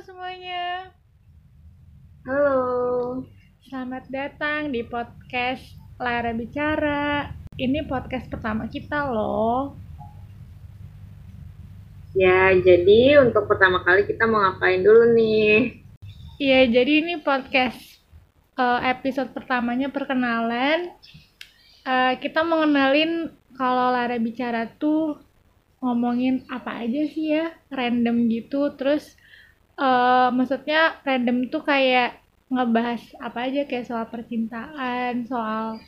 semuanya. Halo. Selamat datang di podcast Lara Bicara. Ini podcast pertama kita loh. Ya, jadi untuk pertama kali kita mau ngapain dulu nih? Iya, jadi ini podcast uh, episode pertamanya perkenalan. Uh, kita mau ngenalin kalau Lara Bicara tuh ngomongin apa aja sih ya, random gitu. Terus uh, maksudnya random tuh kayak ngebahas apa aja kayak soal percintaan, soal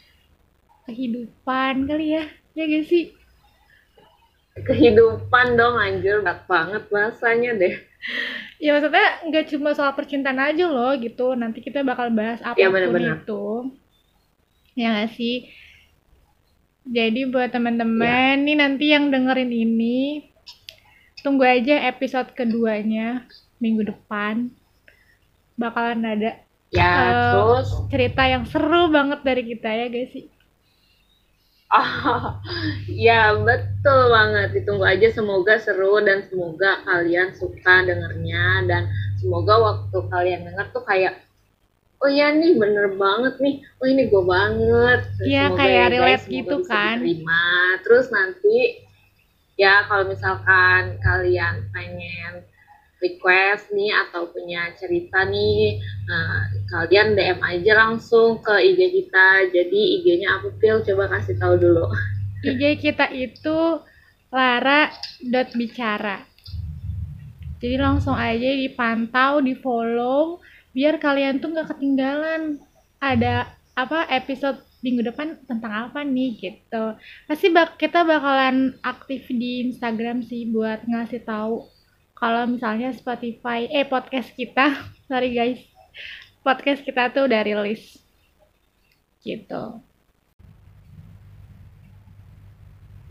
kehidupan kali ya, ya gak sih? Kehidupan dong anjir, berat banget bahasanya deh. Ya maksudnya nggak cuma soal percintaan aja loh gitu, nanti kita bakal bahas apa pun ya, bener -bener. itu. Ya gak sih? Jadi buat teman-teman ya. nih nanti yang dengerin ini, tunggu aja episode keduanya minggu depan bakalan ada ya uh, terus cerita yang seru banget dari kita ya guys sih Oh, ya betul banget. Ditunggu aja semoga seru dan semoga kalian suka dengernya dan semoga waktu kalian denger tuh kayak oh ya nih bener banget nih, oh ini gue banget. Iya kayak ya, relate guys, gitu kan. Terima. Terus nanti ya kalau misalkan kalian pengen request nih atau punya cerita nih, nah, kalian DM aja langsung ke IG kita. Jadi IG-nya aku pil coba kasih tahu dulu. IG kita itu lara.bicara. Jadi langsung aja dipantau, di follow, biar kalian tuh nggak ketinggalan ada apa episode minggu depan tentang apa nih gitu. Pasti bak kita bakalan aktif di Instagram sih buat ngasih tahu kalau misalnya Spotify eh podcast kita sorry guys podcast kita tuh udah rilis. Gitu.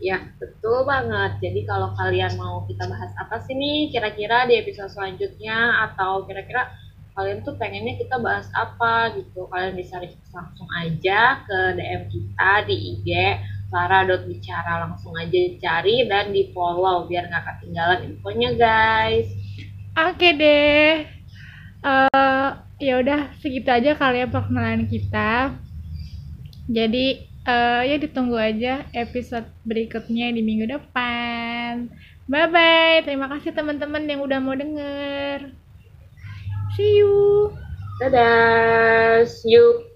Ya betul banget. Jadi kalau kalian mau kita bahas apa sih nih kira-kira di episode selanjutnya atau kira-kira kalian tuh pengennya kita bahas apa gitu kalian bisa langsung aja ke DM kita di IG bicara langsung aja cari dan di follow biar nggak ketinggalan infonya guys. Oke deh. Uh, ya udah segitu aja kalian ya perkenalan kita. Jadi uh, ya ditunggu aja episode berikutnya di minggu depan. Bye bye terima kasih teman-teman yang udah mau denger. See you. Dadah. See you